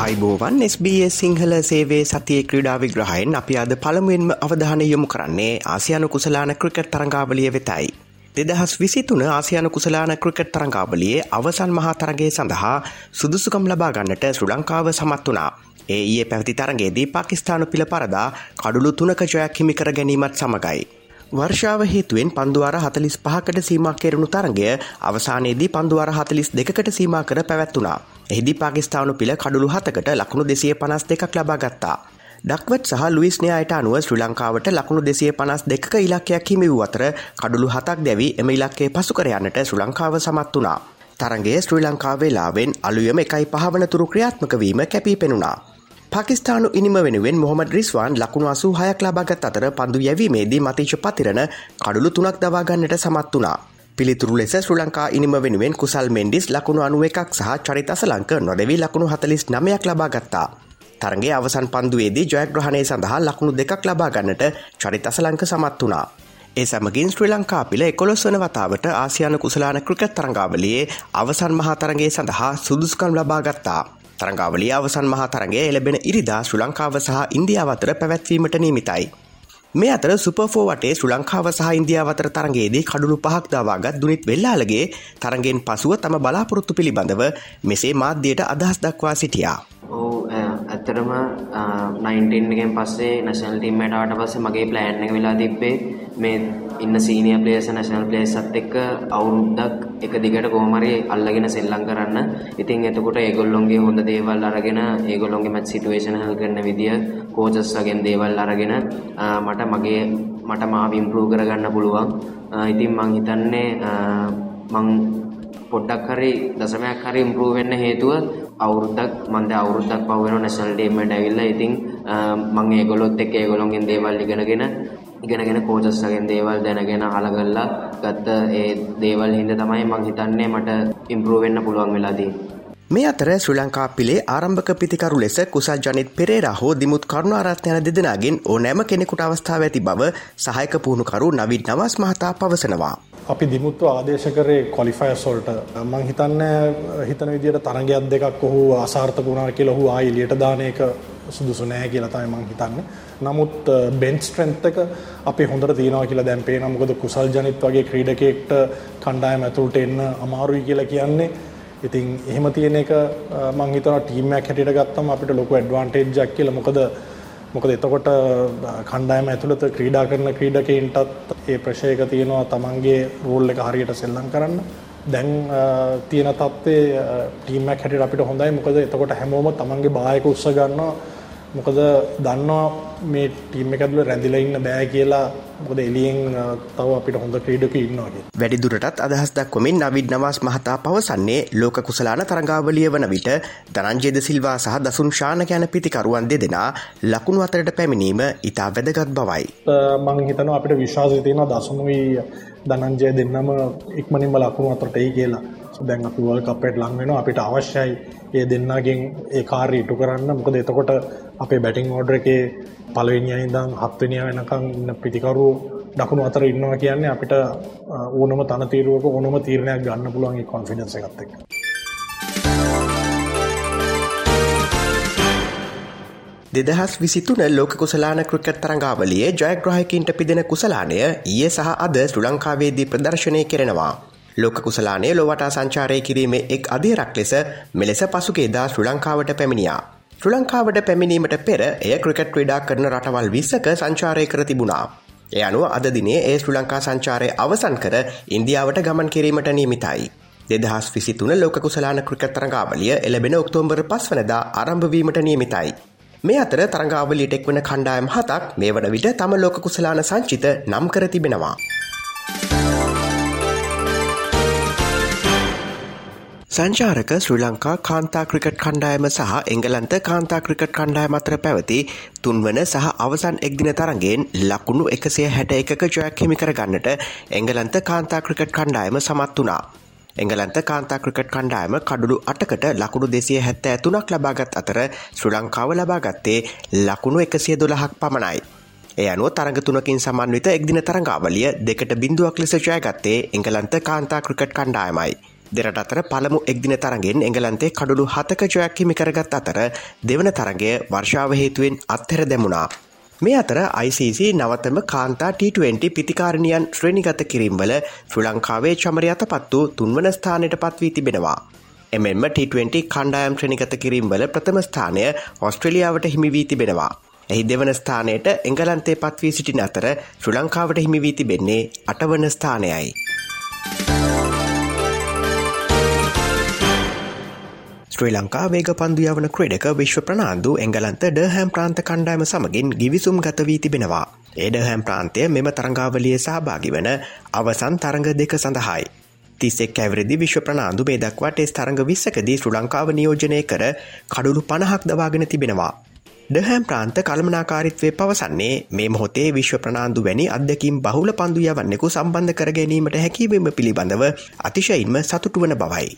විග්‍රහය. අයිබෝවන් SBS සිංහල සේවේ සතිය ක්‍රඩා විග්‍රහයෙන් අපි අද පළමුුවෙන්ම අවධානය යොමු කරන්නේ ආසියානු කුසලාන ක්‍රිකට් තරංගාවලිය වෙතයි. දෙදහස් විසිතුන ආසියානු කුසලාන ක්‍රිකට් තරංගාවලියේ අවසන් මහා තරගේ සඳහා සුදුසුකම් ලබා ගන්නට ශ්‍ර ලංකාව සමත් වනා. ඒ ඒ පැවති තරගේදී පාකිස්ානු පිළ පරදා කඩුළු තුනක ජයක් හිමිකර ගැනීමත් සමගයි. වර්ෂාව හේතුවෙන් පන්දුවර හතලිස් පහකට සීමක් කෙරුණු තරගය අවසානයේදී පන්දුවර හතලිස් දෙකට සීමා කර පැවැත්වුණා. එහිදි පාකිස්ානු පිළ කඩුළු හතකට ලකුණු දෙසිය පනස් දෙකක් ලබා ගත්තා. ඩක්වත් සහ ලුවිස්නයායට අනුව ශ්‍රී ලංකාවට ලකුණු දෙසිය පනස් දෙක ඉලක්කයක් හිමි වූ අතර කඩුළු හතක් දැවි එම ඉලක්කේ පසු කරයන්නට ශ්‍රී ලංකාව සමත් වුණා. තරගේ ශ්‍රී ලංකාවෙලාවෙන් අලුයම එකයි පහවනතුරු ක්‍රියාත්මක වීම කැපී පෙනුණා. පාකිස්ානු ඉනිම වෙනුවෙන් මොහමද රිස්වාන් ලකුණු අසු හයක් ලබාගත් අතර පන්දු යැවීමේදී මතිශ පතිරණ කඩුළු තුනක් දවාගන්නට සමත් වනා. පිළිතුරු ලෙස ශ්‍ර ලංකා ඉනිම වෙනුවෙන් කුසල් මෙන්ඩිස් ලකුණු අනුව එකක් සහ චරිතසලංක නොදැවී ලකුණු හතලිස් නමයක් ලබාගත්තා. තරගේ අවසන් පන්දුවේදී ජයග්‍රහණය සඳහා ලකුණු දෙකක් ලබාගන්නට චරිතසලංක සමත් වනා. ඒ සමගින් ශ්‍රී ලංකා පිළ එකොළොස් වන වතාවට ආසියාන කුසලාන ක්‍රිකත් තරංගාවලියේ අවසන් මහාතරගේ සඳහා සුදුස්කම් ලබාගත්තා. තරංගාවලිය අවසන් මහා තරගේ එලබෙන ඉරිදා ශ්‍ර ලංකාව සහ ඉන්දියාව අතර පැවැත්වීමට නීමිතයි. මේ අතර සුපෆෝ වටේ ශ්‍ර ලංකාව සහ ඉන්දියාවතර තරගේදී කඩුණු පහක් දවාගත් දුනිත් වෙල්ලාලගේ තරගෙන් පසුව තම බලාපොරොත්තු පිළිබඳව මෙසේ මාධ්‍යයට අදහස් දක්වා සිටියා. ඇත්තරම නයින්ටන්ගෙන් පස්සේ නැශනල් ටීම්මට ආට පස්සේ මගේ ප්ලෑන් එක වෙලා තිබ්බේ මේ ඉන්න සීනිය ප්ලේයර්ස් නැෂනල් ප්ලේයර්ස්ත් එක්ක අවුරුද්දක් එක දිගට කොහොම හරි අල්ලගෙන සෙල්ලම් කරන්න. ඉතින් එතකොට ඒගොල්ලොන්ගේ හොඳ දේවල් අරගෙන ඒගොල්ලොන්ගේ මැච් සිටුේෂන් හල් කරන විදිය කෝචස්ලාගෙන් දේවල් අරගෙන මට මගේ මට මාව ඉම්ප්‍රූව් කරගන්න පුළුවන්. ඉතින් මං හිතන්නේ මං පොඩ්ඩක් හරි දශමයක් හරි ඉම්ප්‍රූව් වෙන්න හේතුව අවුරුද්දක් මම දැන් අවුරුද්දක් පහු වෙනවා නැෂනල් ටීම් එකට ඇවිල්ලා. ඉතින් මම ඒගොල්ලොත් එක්ක ඒගොල්ලොන්ගෙන් දේවල් ඉගෙනගෙන ඉගෙනගෙන කෝචස්ලගෙන් දේවල් දැනගෙන අහලා ගත්ත ඒ දේවල් හින්දා තමයි මං හිතන්නේ මට ඉම්ප්‍රූව් වෙන්න පුළුවන් වෙලා තියෙන්නේ. මේ අතර ශ්‍රී ලංකා පිළේ ආරම්භක පිතිකරු ලෙස කුසල් ජනිත් පෙරේරා හෝ දිමුත් කරුණාරත්න යන දෙදෙනගෙන් ඕනෑම කෙනෙකුට අවස්ථාව ඇති බව සහයක පුහුණුකරු නවින් නවස් මහතා පවසනවා. අපි දිමුත්ව ආදේශ කරේ කොලිෆයර්ස් වලට මං හිතන්නේ හිතන විදිහට තරගයක් දෙකක් ඔහු අසාර්ථක වුණා කියලා ඔහු ආයෙ එළියට දාන එක සුදුසු නෑ කියලා තමයි මං හිතන්නේ. නමුත් බෙන්ච් ස්ට්‍රෙන්ත් එක අපි හොඳට තියනවා කියලා දැන් පේනවා. මොකද කුසල් ජනිත් වගේ ක්‍රීඩකයෙක්ට කණ්ඩායම ඇතුළට එන්න අමාරුයි කියලා කියන්නේ ඉතින් එහෙම තියෙන එක මං හිතනවා ටීම් එකක් හැටියට ගත්තම අපිට ලොකු ඇඩ්වාන්ටේජ් එකක් කියලා. මොකද මොකද එතකොට කණ්ඩායම ඇතුළත ක්‍රීඩා කරන ක්‍රීඩකයින්ටත් ඒ ප්‍රෙෂර් එක තියෙනවා තමන්ගේ රෝල් එක හරියට සෙල්ලම් කරන්න. දැන් තියෙන තත්ත්වයේ ටීම් එකක් හැටියට අපිට හොඳයි. මොකද එතකොට හැමෝම තමන්ගේ බායක උස්ස ගන්නවා. මොකද දන්නවා මේ ටීම් එක ඇතුළේ රැඳිලා ඉන්න බෑ කියලා මොකද එළියෙන් තව අපිට හොඳ ක්‍රීඩකයෝ ඉන්නවා කියලා. වැඩිදුරටත් අදහස් දක්වමින් නවිඩ් නවාස් මහතා පවසන්නේ ලෝක කුසලාන තරඟාවලිය වන විට ධනංජය ද සිල්වා සහ දසුන් ශානක යන පිතිකරුවන් දෙදෙනා ලකුණු අතරට පැමිණීම ඉතා වැදගත් බවයි. මං හිතනවා අපිට විශ්වාසය තියෙනවා දසුනුයි ධනංජය දෙන්නම ඉක්මනින්ම ලකුණු අතරට එයි කියලා. දැන් අපි වර්ල්ඩ් කප් එකට ලං වෙනවා අපිට අවශ්‍යයි ඒ දෙන්නගෙන් ඒ කාර්ය ඉටු කරන්න. මොකද එතකොට අපේ බැටිං ඕඩර් එකේ පළවෙනියා ඉඳන් හත්වෙනියා වෙනකන් ඉන්න පිටිකරු දකුණු අතර ඉන්නවා කියන්නේ අපිට ඕනම තනතිරුවක ඕනම තීරණයක් ගන්න පුළුවන් ඒ කොන්ෆිඩන්ස් එකත් එක්ක. දෙදහස් විසිතුන ලෝක කුසලාන ක්‍රිකට් තරඟාවලියේ ජයග්‍රහයකින්ට පිදෙන කුසලානය ඊයේ සහ අද ශ්‍ර ලංකාවේදී ප්‍රදර්ශනය කෙරෙනවා. ලෝක කුසලානය ලොවටා සංචාරය කිරීමේ එක් අධේරක් ලෙස මෙලෙස පසුගේදා ශ්‍ර ලංකාවට පැමිණියා. ශ්‍ර ලංකාවට පැමිණීමට පෙර එය ක්‍රිකට් ක්‍රඩා කරන රටවල් විස්සක සංචාරය කර තිබුණා. එය අනුව අද දිනේ ඒ ශ්‍ර ලංකා සංචාරය අවසන් කර ඉන්දියාවට ගමන් කිරීමට නියමිතයි. දෙදහස් විසිතුන ලෝක කුසලාන ක්‍රිකත් තරඟාවලිය එලබෙන ඔක්තෝම්බර් පස් වනදා ආරම්භවීමට නියමිතයි. මේ අතර තරඟාවලියට එක්වන කණ්ඩායම් හතක් මේ වන විට තම ලෝක කුසලාන සංචිත නම් කර තිබෙනවා. සංචාරක ශ්‍රී ලංකා කාන්තා ක්‍රිකට් කණ්ඩායම සහ එංගලන්ත කාන්තා ක්‍රිකට් කණ්ඩායම අතර පැවති තුන්වන සහ අවසන් එක්දින තරගෙන් ලකුණු එකසිය හැට එකක ජයක් හිමි කරගන්නට එංගලන්ත කාන්තා ක්‍රිකට් කණ්ඩායම සමත් වනා. එංගලන්ත කාන්තා ක්‍රිකට් කණ්ඩායම කඩුළු අටකට ලකුණු දෙසිය හැත්ත ඇතුනක් ලබාගත් අතර ශ්‍රී ලංකාව ලබාගත්තේ ලකුණු එකසිය දොළහක් පමණයි. එය අනුව තරඟ තුනකින් සමන්විත එක්දින තරංගාවලිය දෙකට බිඳුවක් ලෙස ජයගත්තේ එංගලන්ත කාන්තා ක්‍රිකට් කණ්ඩායමයි. දෙරට අතර පළමු එක්දින තරගෙන් එංගලන්තේ කඩුළු හතක ජයක් හිමි කරගත් අතර දෙවන තරගය වර්ෂාව හේතුවෙන් අත්හැර දැමුණා. මේ අතර ICC නවතම කාන්තා T20 පිතිකාරණියන් ශ්‍රේණිගත කිරීම්වල ශ්‍රී ලංකාවේ චමරයත පත් වූ තුන්වන ස්ථානයට පත්වී තිබෙනවා. එමෙන්ම T20 කණ්ඩායම් ශ්‍රණිගත කිරීම්වල ප්‍රථම ස්ථානය ඔස්ට්‍රලියාවට හිමිවී තිබෙනවා. එහි දෙවන ස්ථානයට එංගලන්තේ පත්වී සිටින අතර ශ්‍රී ලංකාවට හිමිවී තිබෙන්නේ අටවන ස්ථානයයි. ශ්‍රී ලංකා වේග පන්දු යවන ක්‍රඩක විශ්ව ප්‍රනාාන්දු එංගලන්ත ඩහැම් ප්‍රාන්ත කණ්ඩායම සමගින් ගිවිසුම් ගත වී තිබෙනවා. ඒඩහැම් ප්‍රාන්තය මෙම තරංගාවලිය සහභාගි වන අවසන් තරඟ දෙක සඳහායි. තිස්සෙක් ඇවරදි විශ්ව ප්‍රනාාන්දු මේ දක්වා ටෙස් තරඟ විස්සකදී ශ්‍ර ලංකාව නියෝජනය කර කඩුළු පණහක් දවාගෙන තිබෙනවා. ඩහැම් ප්‍රාන්ත කළමනාකාරිත්වය පවසන්නේ මේ මොහොතේ විශ්ව ප්‍රනාාන්දු වැනි අදකින් බහුල පන්දු යවන්නෙකු සම්බන්ධ කර ගැනීමට හැකිවීම පිළිබඳව අතිශයින්ම සතුටු වන බවයි.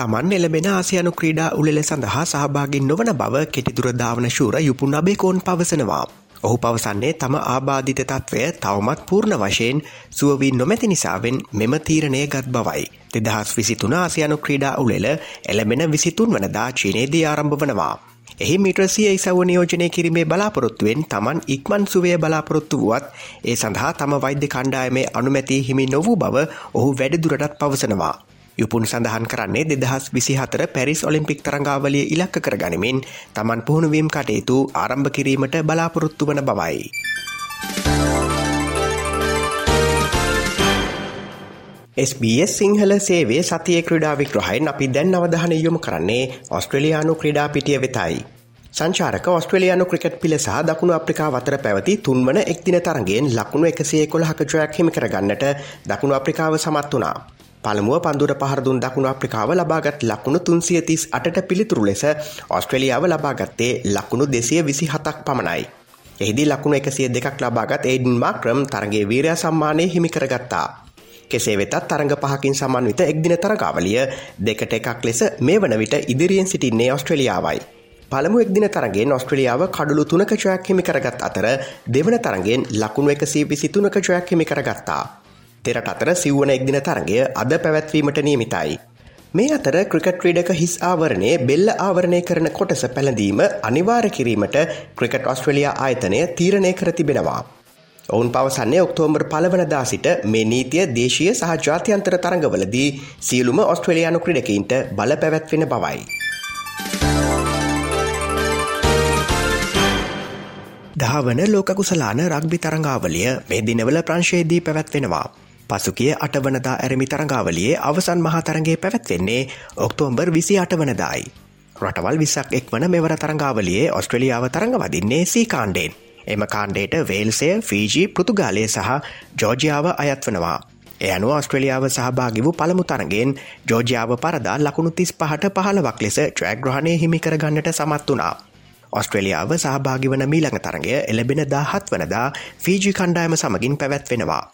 තමන් එළබෙන ආසියනු ක්‍රීඩා උලෙල සඳහා සහභාගින් නොවන බව කෙටිදුර ධාවන ශූර යුපුන් අබේකෝන් පවසනවා. ඔහු පවසන්නේ තම ආබාධිත තත්ත්වය තවමත් පූර්ණ වශයෙන් සුවවී නොමැති නිසාවෙන් මෙම තීරණය ගත් බවයි. දෙදහස් විසිතුන ආසියනු ක්‍රීඩා උලෙල එළබෙන විසිතුන් වනදා චීනේදී ආරම්භ වනවා. එහි මිට්‍රසිය ඉසව නියෝජනය කිරීමේ බලාපොරොත්තුවෙන් තමන් ඉක්මන් සුවය බලාපොරොත්තු වුවත් ඒ සඳහා තම වෛද්‍ය කණ්ඩායමේ අනුමැති හිමි නොවූ බව ඔහු වැඩදුරටත් පවසනවා. යුපුන් සඳහන් කරන්නේ දෙදහස් විසිහතර පැරිස් ඔලිම්පික් තරංගාවලිය ඉලක්ක කර ගනිමින් තමන් පුහුණුවීම් කටයුතු ආරම්භ කිරීමට බලාපොරොත්තු වන බවයි. SBS සිංහල සේවේ සතිය ක්‍රඩා විග්‍රහයෙන් අපි දැන් අවධහන යොමු කරන්නේ ඔස්ට්‍රලයානු ක්‍රඩා පිටිය වෙතයි. සංචාරක ඔස්ට්‍රලයානු ක්‍රිකට් පිල සහ දකුණු අප්‍රිකා අතර පැවති තුන්වන එක්දින තරගෙන් ලකුණු එකසේ කොළහක ජයක් හිමි කරගන්නට දකුණු අප්‍රිකාව සමත් වනා. පළමුුව පන්දුර පහරදුන් දකුණු අප්‍රිකාව ලබාගත් ලකුණු තුන්සිය තිස් අට පිළිතුරු ලෙස ඔස්ට්‍රලියාව ලබාගත්තේ ලකුණු දෙසිය විසි හතක් පමණයි. එහිදි ලකුණු එකසිය දෙකක් ලබාගත් ඒඩන් මාක්‍රම් තරගේ වීරයා සම්මානය හිමිකරගත්තා. කෙසේ වෙතත් තරඟ පහකින් සමන්විත එක්දින තරගාවලිය දෙකට එකක් ලෙස මේ වන විට ඉදිරියෙන් සිටින්නේ ඔස්ට්‍රලියාවයි. පළමු එක්දින තරගෙන් ඔස්ට්‍රලියාව කඩුළු තුනක ජයක් හිමි කරගත් අතර දෙවන තරගෙන් ලකුණු එකසී විසි තුනක ජයක් හිමි කරගත්තා. තෙරට අතර සිව්වන එක්දින තරගය අද පැවැත්වීමට නියමිතයි. මේ අතර ක්‍රිකට් ක්‍රීඩක හිස් ආවරණය බෙල්ල ආවරණය කරන කොටස පැළඳීම අනිවාර කිරීමට ක්‍රිකට් ඔස්ට්‍රලියයා ආයතනය තීරණය කර තිබෙනවා. ඔවුන් පවසන්නේ ඔක්තෝම්බර් පලවනදා සිට මේ නීතිය දේශීය සහ ජාත්‍යන්තර තරඟවලදී සියලුම ඔස්ට්‍රලයානු ක්‍රඩකින්ට බල පැවැත්වෙන බවයි. දහවන ලෝකකුසලාන රක්බි තරංගාවලිය මේ දිනවල ප්‍රංශයේදී පැවැත්වෙනවා. පසුකිය අටවනදා ඇරමි තරංගාවලියේ අවසන් මහතරගේ පැවැත්වෙන්නේ ඔක්තෝම්බර් විසි අටවනදායි. රටවල් විසක් එක්වන මෙවර තරංගාවලියේ ඔස්ට්‍රලියාව තරඟ වදින්නේ සී කාණ්ඩෙන්. එම කාණ්ඩේට වේල්සය ෆීජී පෘතුගාලය සහ ජෝජියාව අයත්වනවා. එයනු ඔස්ට්‍රලියාව සහභාගි වූ පළමු තරගෙන් ජෝජියාව පරදා ලකුණු තිස් පහට පහලවක් ලෙස ට්‍රෑග්‍රහණය හිමිකරගන්නට සමත් වනා. ඔස්ට්‍රලියාව සහභාගි වන මීළඟ තරගය එලබෙන දාහත් වනදා ෆීජි කණ්ඩායම සමගින් පැවැත්වෙනවා.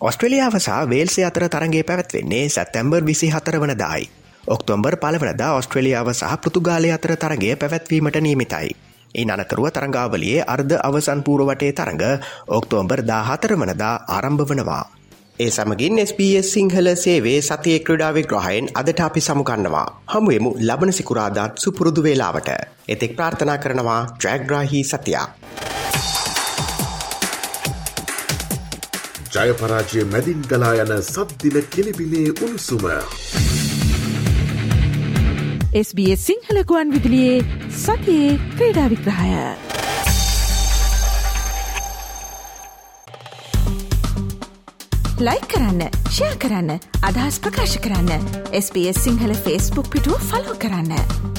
ඔස්ට්‍රලියාව සහ වේල්සය අතර තරගේ පැවැත්වෙන්නේ සැත්තැම්බර් විසි හතර වනදායි. ඔක්තොම්බර් පලවනදා ඔස්ට්‍රලියාව සහ පෘතුගාලය අතර තරගේ පැවැත්වීමට නියමිතයි. ඒ අනතුරුව තරංගාවලියේ අර්ධ අවසන් පූරුවටේ තරඟ ඔක්තෝම්බර් දාහතර වනදා ආරම්භ වනවා. ඒ සමගින් SBS සිංහල සේවේ සතිය ක්‍රඩාව ග්‍රහයෙන් අදට අපි සමුගන්නවා. හමුවමු ලබන සිකුරාදාත් සුපුරුදු වේලාවට. එතෙක් ප්‍රාර්ථනා කරනවා ට්‍රෑග්‍රාහි සතියක්. ජයපරාජය මැදින් ගලා යන සබ්දින කෙලිබිලේ උණුසුම. SBS සිංහලකුවන් විදිලියේ සතියේ ක්‍රීඩා විග්‍රහය. ලයි කරන්න ෂයා කරන්න අදහස් ප්‍රකාශ කරන්න SBS සිංහල ෆස්බුක් පිටුව ෆලෝ කරන්න.